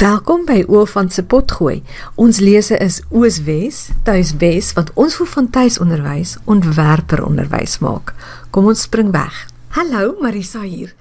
Welkom by Oofant se potgooi. Ons lese is Ooswes, Tuiswes wat ons voel van tuisonderwys ontwerper onderwys maak. Kom ons spring weg. Hallo Marisa hier.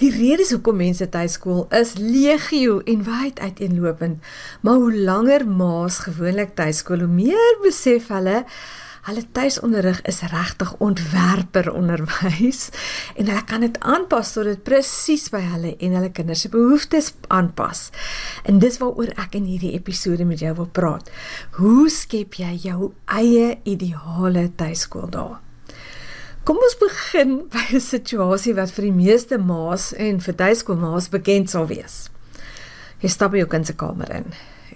Die redes hoekom mense tuiskool is legio en wyd uiteenlopend, maar hoe langer ma's gewoonlik tuiskool, hoe meer besef hulle Hulle tuisonderrig is regtig ontwerper onderwys en hulle kan dit aanpas sodat dit presies by hulle en hulle kinders se behoeftes aanpas. En dis waaroor ek in hierdie episode met jou wil praat. Hoe skep jy jou eie ideale tuiskool daar? Kom ons begin by 'n situasie wat vir die meeste ma's en vir tuiskoolma's bekend sal wees. Jy stap by jou kind se kamer in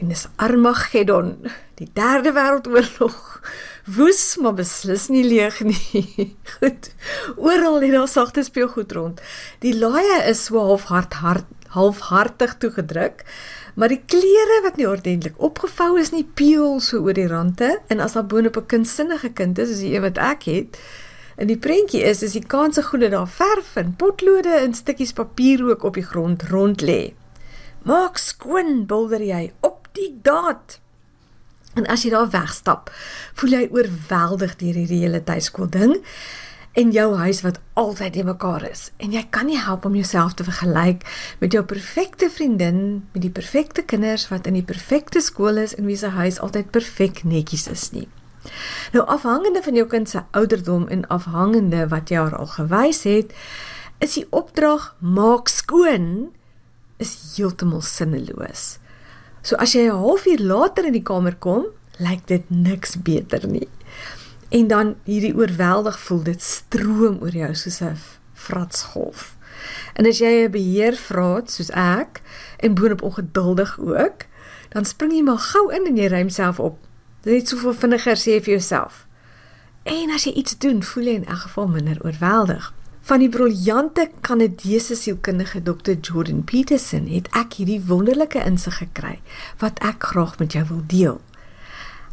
en dis Armageddon, die derde wêreldoorlog woes maar beslis nie leeg nie. Goed. Oral lê daar sagte speelgoed rond. Die laaie is so half hard hard halfhartig toegedruk. Maar die klere wat nie ordentlik opgevou is nie, peel so oor die rande en as daar boonop 'n kindsinnige kind is, soos die een wat ek het, en die prentjie is is die kanse goede daar verf en potlode en stukkies papier ook op die grond rond lê. Maak skoon, bulder jy op die daad. En as jy daar wegstap, voel jy oorweldig deur hierdie hele tuiskool ding en jou huis wat altyd in mekaar is. En jy kan nie help om jouself te vergelyk met jou perfekte vriendin, met die perfekte kinders wat in die perfekte skool is en wie se huis altyd perfek netjies is nie. Nou afhangende van jou kind se ouderdom en afhangende wat jy haar al gewys het, is die opdrag maak skoon is heeltemal sinneloos. So as jy 'n halfuur later in die kamer kom, lyk dit niks beter nie. En dan hierdie oorweldig voel dit stroom oor jou soos 'n fratsgolf. En as jy 'n beheervraat soos ek en boonop ongeduldig ook, dan spring jy maar gou in en jy ruim self op. Net soveel vinniger sê vir jouself. En as jy iets doen, voel jy in elk geval minder oorweldig. Van die briljante Kanadese sielkundige Dr. Jordan Peterson het ek hierdie wonderlike insig gekry wat ek graag met jou wil deel.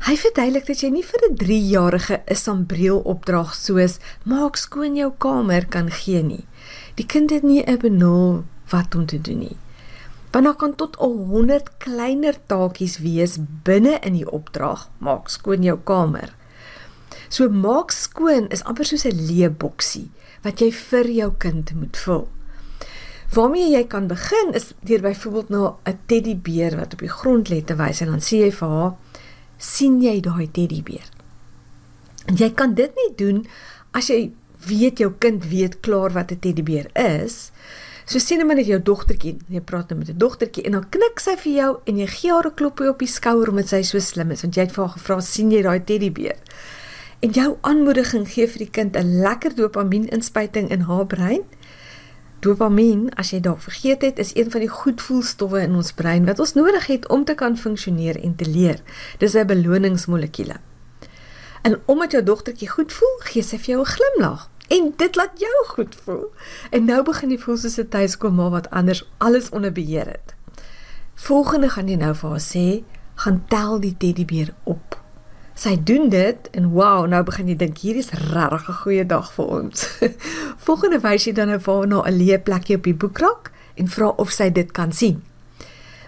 Hy verduidelik dat jy nie vir 'n 3-jarige 'n sambreel opdrag soos maak skoon jou kamer kan gee nie. Die kind het nie 'n benul wat om te doen nie. Want daar kan tot 100 kleiner taakies wees binne in die opdrag maak skoon jou kamer. So maak skoon is amper soos 'n leeboksie wat jy vir jou kind moet vul. Waarmee jy kan begin is deur byvoorbeeld na 'n teddybeer wat op die grond lê te wys en dan sê jy vir haar: "sien jy daai teddybeer?" En jy kan dit nie doen as jy weet jou kind weet klaar wat 'n teddybeer is. So sien maar net jou dogtertjie, jy praat nou met 'n dogtertjie en dan knik sy vir jou en jy gee haar 'n klopjie op die skouer omdat sy so slim is want jy het vir haar gevra: "sien jy daai teddybeer?" En jou aanmoediging gee vir die kind 'n lekker dopamien-inspuiting in haar brein. Dopamien, as jy dalk vergeet het, is een van die goedvoelstowwe in ons brein wat ons nodig het om te kan funksioneer en te leer. Dis 'n beloningsmolekuule. En omdat jou dogtertjie goed voel, gee sy vir jou 'n glimlag en dit laat jou goed voel. En nou begin jy voel soos 'n tuiskoolma wat anders alles onder beheer het. Volgende gaan jy nou vir haar sê, gaan tel die teddybeer op sy doen dit en wow, nou begin jy dink hier is regtig 'n goeie dag vir ons. Volgende wys jy dan 'n waar na 'n leë plekkie op die boekrak en vra of sy dit kan sien.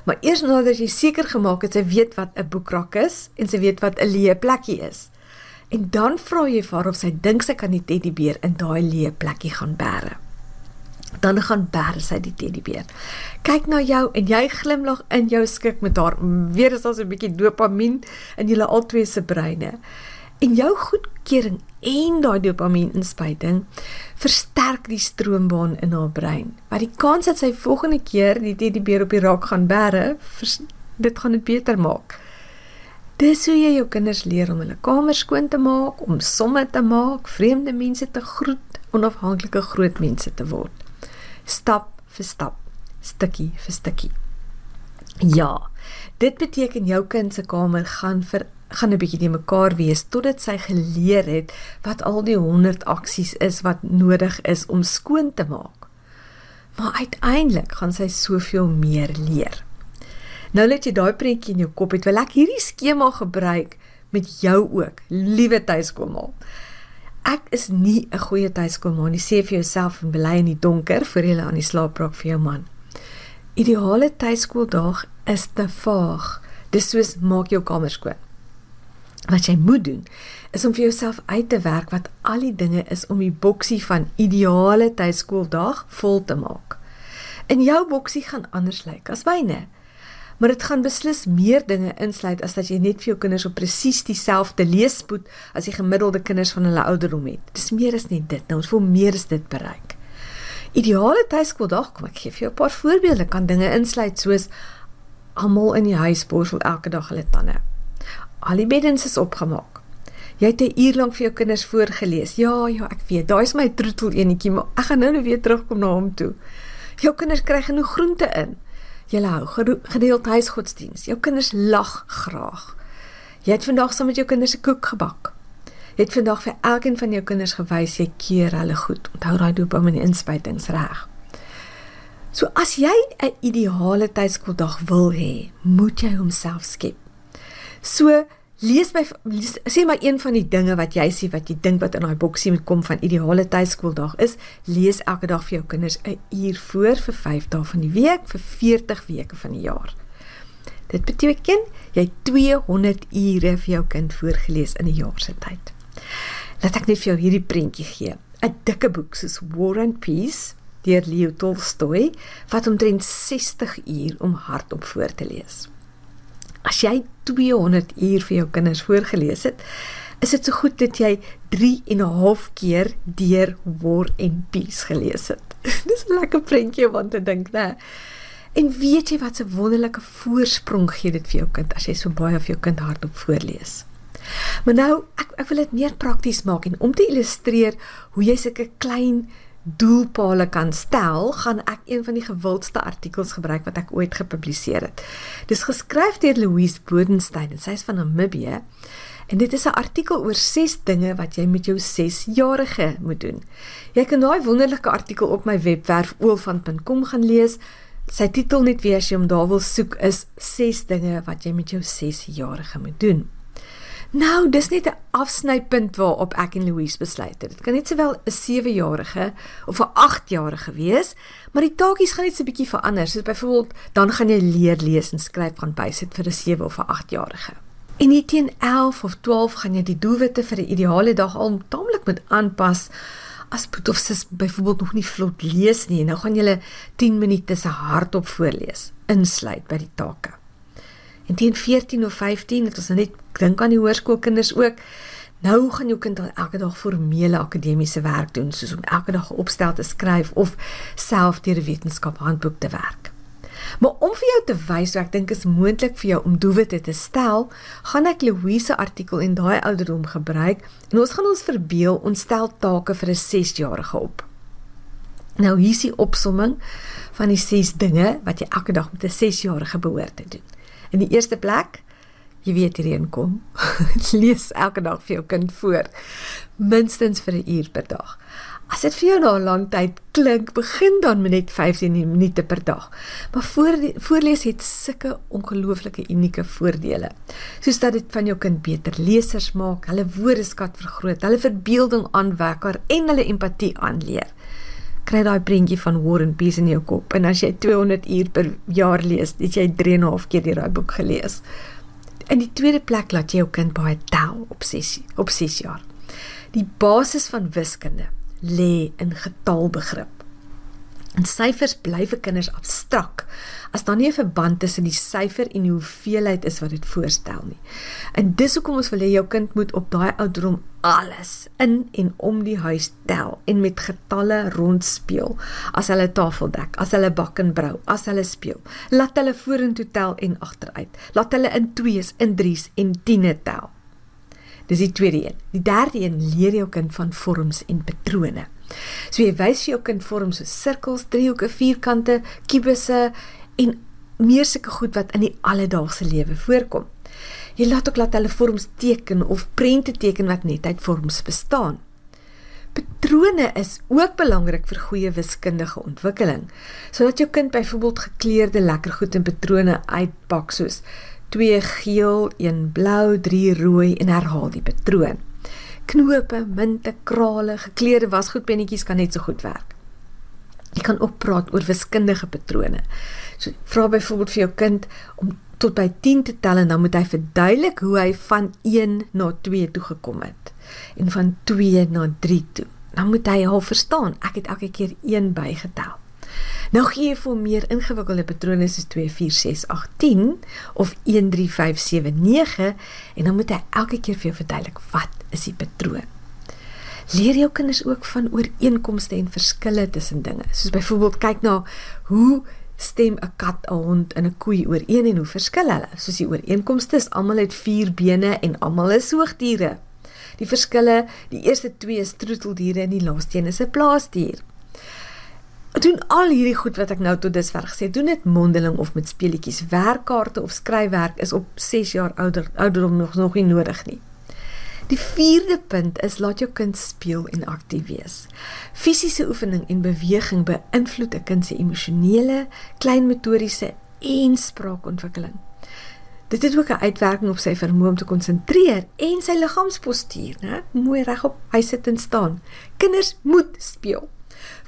Maar eers nadat jy seker gemaak het sy weet wat 'n boekrak is en sy weet wat 'n leë plekkie is. En dan vra jy vir haar of sy dink sy kan die teddybeer in daai leë plekkie gaan bære dan gaan bær sy die teddybeer. Kyk na jou en jy glimlag in jou skik met haar. Weer is daar so 'n bietjie dopamien in julle albei se breine. En jou goedkeuring en daai dopamien inspuiting versterk die stroombaan in haar brein. Wat die kans dat sy volgende keer die teddybeer op die rak gaan bære, dit gaan dit beter maak. Dis hoe jy jou kinders leer om hulle kamer skoon te maak, om somme te maak, vreemde mense te groet, onafhanklike groot mense te word stap vir stap, stukkie vir stukkie. Ja, dit beteken jou kind se kamer gaan vir gaan 'n bietjie te mekaar wees totdat sy geleer het wat al die 100 aksies is wat nodig is om skoon te maak. Maar uiteindelik gaan sy soveel meer leer. Nou let jy daai prentjie in jou kop het, wil ek hierdie skema gebruik met jou ook, liewe tuiskoolma. Ek is nie 'n goeie tuiskoolma nie. Sê vir jouself en bely in die donker voor jy aan die slaap raak vir jou man. Ideale tuiskooldag is te vaag. Dis soos maak jou kamer skoon. Wat jy moet doen is om vir jouself uit te werk wat al die dinge is om die boksie van ideale tuiskooldag vol te maak. In jou boksie gaan anders lyk as myne. Maar dit gaan beslis meer dinge insluit as dat jy net vir jou kinders op presies dieselfde leespoed as die gemiddelde kinders van hulle ouderdom het. Dis meer as net dit. Nou ons wil meer as dit bereik. Ideale tuiskooldag, kom ek gee vir jou 'n paar voorbeelde. Kan dinge insluit soos almal in die huis borsel elke dag hulle tande. Al die beddens is opgemaak. Jy het 'n uur lank vir jou kinders voorgeles. Ja, ja, ek weet. Daai is my troetel enetjie, maar ek gaan nou net weer terugkom na hom toe. Jou kinders kry genoeg groente in. Jy hou gedeeld huisgodsdiens. Jou kinders lag graag. Jy het vandag saam met jou kinders 'n koek gebak. Jy het vandag vir elkeen van jou kinders gewys jy keer hulle goed. Onthou daai dopamine inspuitings reg. So as jy 'n ideale tydskooldag wil hê, moet jy homself skep. So lees by lees, sê maar een van die dinge wat jy sien wat jy dink wat in daai boksie moet kom van ideale tydskooldag is, lees elke dag vir jou kinders 'n uur voor vir 5 dae van die week vir 40 weke van die jaar. Dit beteken jy 200 ure vir jou kind voorgeles in 'n jaar se tyd. Laat ek net vir jou hierdie prentjie gee. 'n Dikke boek soos War and Peace deur Leo Tolstoy vat omtrent 60 uur om hardop voor te lees. As jy 200 uur vir jou kinders voorgeles het, is dit so goed dat jy 3 en 'n half keer deur War and Peace gelees het. Dis 'n lekker prentjie om te dink, né? En weet jy wat 'n wonderlike voorsprong gee dit vir jou kind as jy so baie vir jou kind hardop voorlees? Maar nou, ek ek wil dit meer prakties maak en om te illustreer hoe jy sulke klein doelpale kan stel, gaan ek een van die gewildste artikels gebruik wat ek ooit gepubliseer het. Dis geskryf deur Louise Bodenstein en sy is van Namibië. En dit is 'n artikel oor 6 dinge wat jy met jou 6-jarige moet doen. Jy kan daai wonderlike artikel op my webwerf oolvan.com gaan lees. Sy titel net weer as jy hom daar wil soek is 6 dinge wat jy met jou 6-jarige moet doen. Nou, dis net 'n afsnypunt waarop ek en Louise besluit het. Dit kan net sowel 'n 7-jarige of 'n 8-jarige wees, maar die taakies gaan net so 'n bietjie verander. Soos byvoorbeeld, dan gaan jy leer lees en skryf gaan bysit vir 'n 7 of 'n 8-jarige. En hier teen 11 of 12 gaan jy die doelwitte vir 'n ideale dag al taamlik moet aanpas. As Putofsis byvoorbeeld nog nie vlot lees nie, nou gaan jy 10 minute se hardop voorlees, insluit by die take. En teen 14 of 15 het ons nou net dink aan die hoërskoolkinders ook. Nou gaan jou kind elke dag formele akademiese werk doen, soos om elke dag 'n opstel te skryf of self deur 'n wetenskap handboek te werk. Maar om vir jou te wys hoe ek dink is moontlik vir jou om doelwitte te stel, gaan ek Louise artikel en daai ouderdom gebruik en ons gaan ons verbeel ons stel take vir 'n 6-jarige op. Nou hier is die opsomming van die 6 dinge wat jy elke dag met 'n 6-jarige behoort te doen. In die eerste plek, jy weet hierheen kom. Lees elke dag vir jou kind voor, minstens vir 'n uur per dag. As dit vir jou nou 'n lang tyd klink, begin dan met net 15 minute per dag. Maar voor voorlees het sulke ongelooflike unieke voordele. Soos dat dit van jou kind beter lesers maak, hulle woordeskat vergroot, hulle verbeelding aanwekker en hulle empatie aanleer kry daai prentjie van War and Peace in jou kop en as jy 200 uur per jaar lees, het jy 3 en 'n half keer die daai boek gelees. In die tweede plek laat jy jou kind baie tel op 6 op 6 jaar. Die basis van wiskunde lê in getalbegrip. En syfers bly vir kinders abstrak as daar nie 'n verband tussen die syfer en die hoeveelheid is wat dit voorstel nie. En dis hoekom ons wil hê jou kind moet op daai ouderdom alles in en om die huis tel en met getalle rondspeel as hulle tafel dek, as hulle bak en brou, as hulle speel. Laat hulle vorentoe tel en agteruit. Laat hulle in 2's, in 3's en 10e tel. Dis die tweede een. Die derde een leer jou kind van vorms en patrone. So jy wys vir jou kind vorms so sirkels, driehoeke, vierkante, kubusse en meer sulke goed wat in die alledaagse lewe voorkom. Jy laat ook laat hulle vorms teken of prente teken wat net uit vorms bestaan. Patrone is ook belangrik vir goeie wiskundige ontwikkeling. Sodat jou kind byvoorbeeld gekleurde lekker goed in patrone uitpak soos 2 geel, 1 blou, 3 rooi en herhaal die patroon knope, munte, krale, gekleurde wasgoedpennetjies kan net so goed werk. Jy kan ook praat oor wiskundige patrone. So vra byvoorbeeld vir jou kind om tot by 10 te tel en dan moet hy verduidelik hoe hy van 1 na 2 toe gekom het en van 2 na 3 toe. Dan moet hy al verstaan, ek het elke keer 1 bygetel. Nou gee jy vir meer ingewikkelde patrone soos 2 4 6 8 10 of 1 3 5 7 9 en dan moet hy elke keer vir jou verduidelik wat is die patroon. Leer jou kinders ook van ooreenkomste en verskille tussen dinge. Soos byvoorbeeld kyk na hoe stem 'n kat, 'n hond en 'n koei ooreen en hoe verskil hulle? Soos die ooreenkomste is almal het 4 bene en almal is soogdiere. Die verskille, die eerste twee is troeteldiere en die laaste een is 'n plaasdier doen al hierdie goed wat ek nou tot dusver gesê het, doen dit mondeling of met speletjies. Werkkaarte of skryfwerk is op 6 jaar ouder ouderdom nog nog nie nodig nie. Die vierde punt is laat jou kind speel en aktief wees. Fisiese oefening en beweging beïnvloed 'n kind se emosionele, kleinmotoriese en spraakontwikkeling. Dit het ook 'n uitwerking op sy vermoë om te konsentreer en sy liggaamspostuur, né? Mooi regop, hy sit en staan. Kinders moet speel.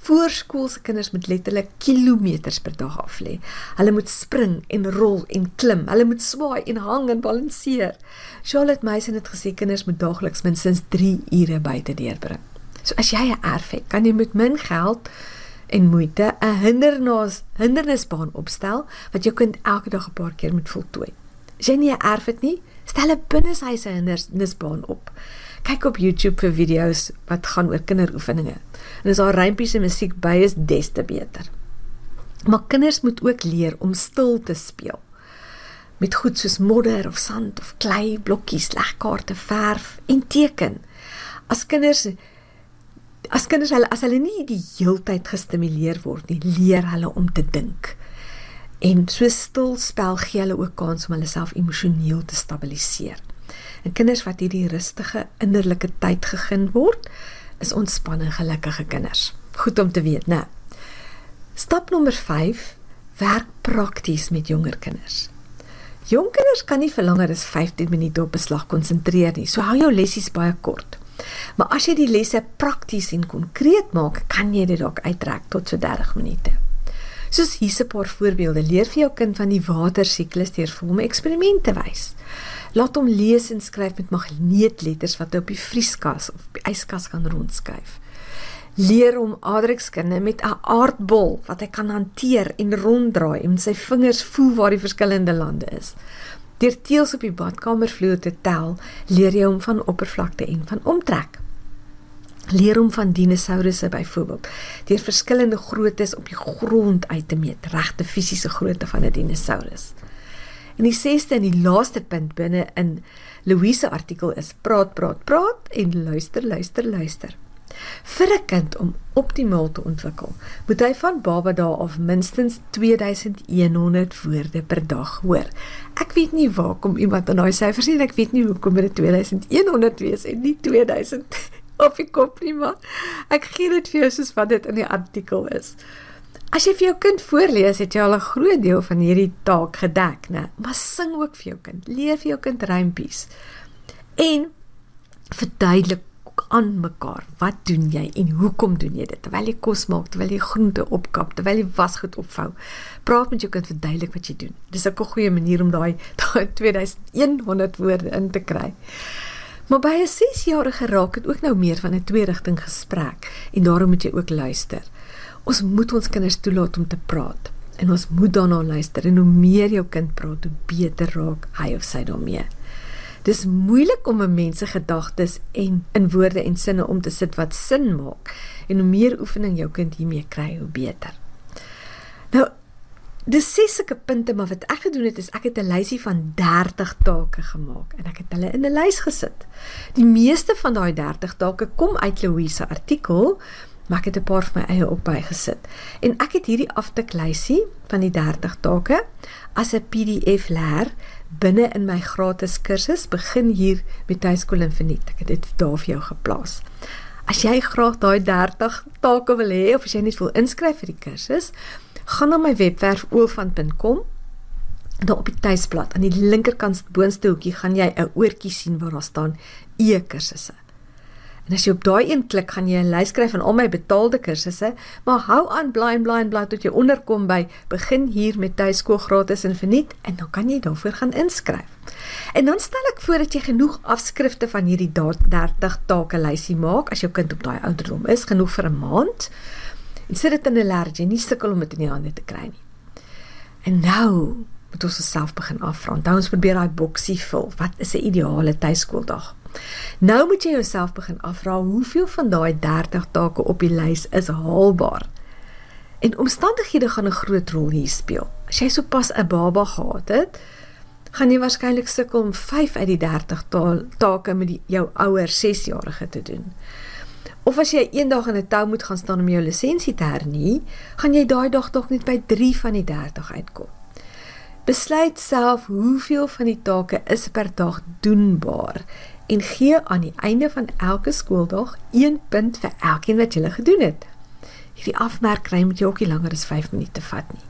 Voorskoolse kinders moet letterlik kilometers per dag af lê. Hulle moet spring en rol en klim. Hulle moet swaai en hang en balanseer. Charlotte Meisen het gesê kinders moet daagliks minstens 3 ure buite deurbring. So as jy 'n erf het, kan jy met min geld en moeite 'n hindernis hindernisbaan opstel wat jou kind elke dag 'n paar keer moet voltooi. As jy nie 'n erf het nie, stel 'n binneshuise hindernisbaan op. Kyk op YouTube vir video's wat gaan oor kinderoefeninge. En as daar rympies en musiek by is, des te beter. Maar kinders moet ook leer om stil te speel. Met goed soos modder of sand of klei, blokkies, legkaarte, verf en teken. As kinders as kinders hulle as hulle nie die heeltyd gestimuleer word nie, leer hulle om te dink. En so stil spel gee hulle ook kans om hulle self emosioneel te stabiliseer. En kinders wat hierdie rustige innerlike tyd gegee word, is ontspanne gelukkige kinders. Goed om te weet, né? Stap nommer 5: werk prakties met jonger kinders. Jong kinders kan nie vir langer as 15 minute op beslag konsentreer nie. So hou jou lessies baie kort. Maar as jy die lesse prakties en konkreet maak, kan jy dit dalk uittrek tot so 30 minute. Soos hierse paar voorbeelde, leer vir jou kind van die watersiklus deur vir hom eksperimente wys. Laat hom lees en skryf met magneetletters wat hy op die vrieskas of die yskas kan rondskuif. Leer hom aardrykskunde met 'n aardbol wat hy kan hanteer en ronddraai en sy vingers voel waar die verskillende lande is. Deur teels op die badkamervloer te tel, leer jy hom van oppervlakte en van omtrek. Leer hom van dinosourusse byvoorbeeld, deur verskillende groottes op die grond uit te meet, regte fisiese grootte van 'n dinosourus. En die sesde en die laaste punt binne in Louise artikel is praat praat praat en luister luister luister. Vir 'n kind om optimaal te ontwikkel, moet hy van baba dae af minstens 2100 woorde per dag hoor. Ek weet nie waar kom iemand aan daai syfers nie, ek weet nie hoe kom dit 2100 wees en nie 2000 op die kop nie, maar ek gee dit vir jou soos wat dit in die artikel is. As jy vir jou kind voorlees, het jy al 'n groot deel van hierdie taak gedek, né? Maar sing ook vir jou kind. Leer vir jou kind rympies. En verduidelik aan mekaar, wat doen jy en hoekom doen jy dit? Terwyl jy kos maak, terwyl jy groente opkap, terwyl jy wasgoed opvou. Praat met jou kind verduidelik wat jy doen. Dis 'n goeie manier om daai 2100 woorde in te kry. Maar by 'n 6-jarige raak dit ook nou meer van 'n twee-rigting gesprek en daarom moet jy ook luister. Ons moet ons kinders toelaat om te praat en ons moet daarna luister en hoe meer jou kind praat, hoe beter raak hy of sy daarmee. Dis moeilik om 'n mens se gedagtes en in woorde en sinne om te sit wat sin maak en hoe meer oefening jou kind hiermee kry, hoe beter. Nou Dis seslike punte maar wat ek gedoen het is ek het 'n lysie van 30 take gemaak en ek het hulle in 'n lys gesit. Die meeste van daai 30 take kom uit Louise artikel maar ek het 'n paar van my eie op bygesit. En ek het hierdie aftiklysie van die 30 take as 'n PDF leer binne in my gratis kursus begin hier met tuiskool infiniet. Ek het dit daar vir jou geplaas. As jy graag daai 30 take wil hê of as jy net wil inskryf vir die kursus, gaan na my webwerf oofant.com. Daar op die tuisblad aan die linkerkant boonste hoekie gaan jy 'n oortjie sien waar daar staan e-kursusse. En as jy op daai een klik, gaan jy 'n lys kry van al my betaalde kursusse, maar hou aan blaai en blaai en blaai tot jy onderkom by begin hier met tuiskool gratis en verniet en dan kan jy daarvoor gaan inskryf. En dan stel ek voor dat jy genoeg afskrifte van hierdie 30 take lysie maak as jou kind op daai ouderdom is, genoeg vir 'n maand. En sit dit in 'n lêertjie, nie sukkel om dit in die hande te kry nie. En nou moet ons osself begin afvra. Dan ons probeer daai boksie vul. Wat is 'n ideale tuiskooldag? Nou moet jy jouself begin afvra hoeveel van daai 30 take op die lys is haalbaar. En omstandighede gaan 'n groot rol hier speel. As jy sopas 'n baba gehad het, gaan jy waarskynlik sukkel om 5 uit die 30 take met die, jou ouer 6-jarige te doen. Of as jy eendag in 'n tou moet gaan staan om jou lisensie te hernie, gaan jy daai dag tog net by 3 van die 30 uitkom. Besluit self hoeveel van die take is per dag doenbaar en gee aan die einde van elke skooldag 1 punt vir elkeen wat jy gedoen het. Hierdie afmerk kry moet jy ook nie langer as 5 minute vat nie.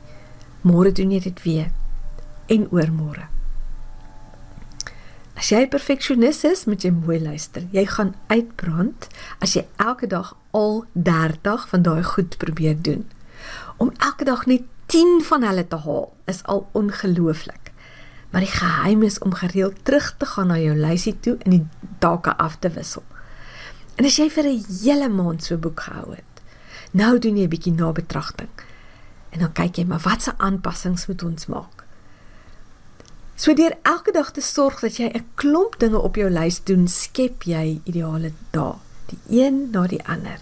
Môre doen jy dit weer en oormôre. As jy perfeksionis is, moet jy mooi luister. Jy gaan uitbrand as jy elke dag al 30 van daai goed probeer doen. Om elke dag net 10 van hulle te haal is al ongelooflik. Maar die geheim is om gereeld terug te gaan na jou lysie toe en die take af te wissel. En as jy vir 'n hele maand so boek gehou het, nou doen jy 'n bietjie nabetragting. En dan kyk jy maar watse aanpassings moet ons maak. So deur elke dag te sorg dat jy 'n klomp dinge op jou lys doen, skep jy ideale dae, die een na die ander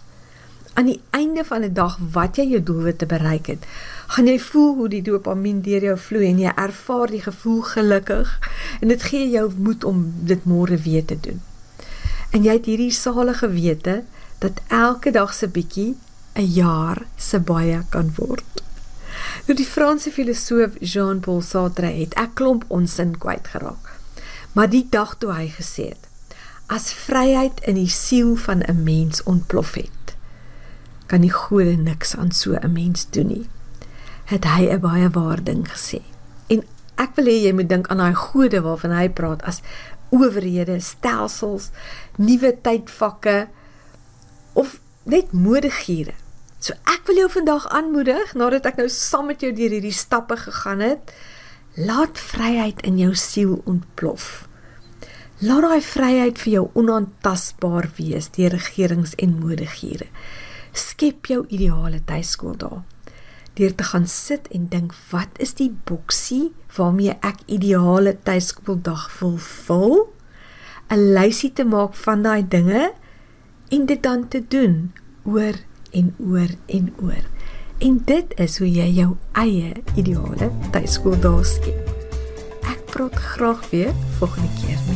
aan die einde van 'n dag wat jy jou doelwitte bereik het, gaan jy voel hoe die dopamien deur jou vloei en jy ervaar die gevoel gelukkig en dit gee jou moed om dit môre weer te doen. En jy het hierdie salige wete dat elke dag se bietjie 'n jaar se baie kan word. Nou die Franse filosoof Jean-Paul Sartre het 'n klomp onsin kwyt geraak. Maar die dag toe hy gesê het: "As vryheid in die siel van 'n mens ontplof het, kan die gode niks aan so 'n mens doen nie. Het hy 'n baie waar ding gesê. En ek wil hê jy moet dink aan daai gode waarvan hy praat as owerhede, stelsels, nuwe tydvakke of net modegure. So ek wil jou vandag aanmoedig nadat ek nou saam met jou deur hierdie stappe gegaan het, laat vryheid in jou siel ontplof. Laat daai vryheid vir jou onaantastbaar wees deur regerings en modegure skep jou ideale tuiskool daar. Deur te gaan sit en dink, wat is die boksie waarmee ek ideale tuiskooldag wil vul? 'n Lysie te maak van daai dinge en dit dan te doen oor en oor en oor. En dit is hoe jy jou eie ideale tuiskooldag skep. Ek praat graag weer volgende keer.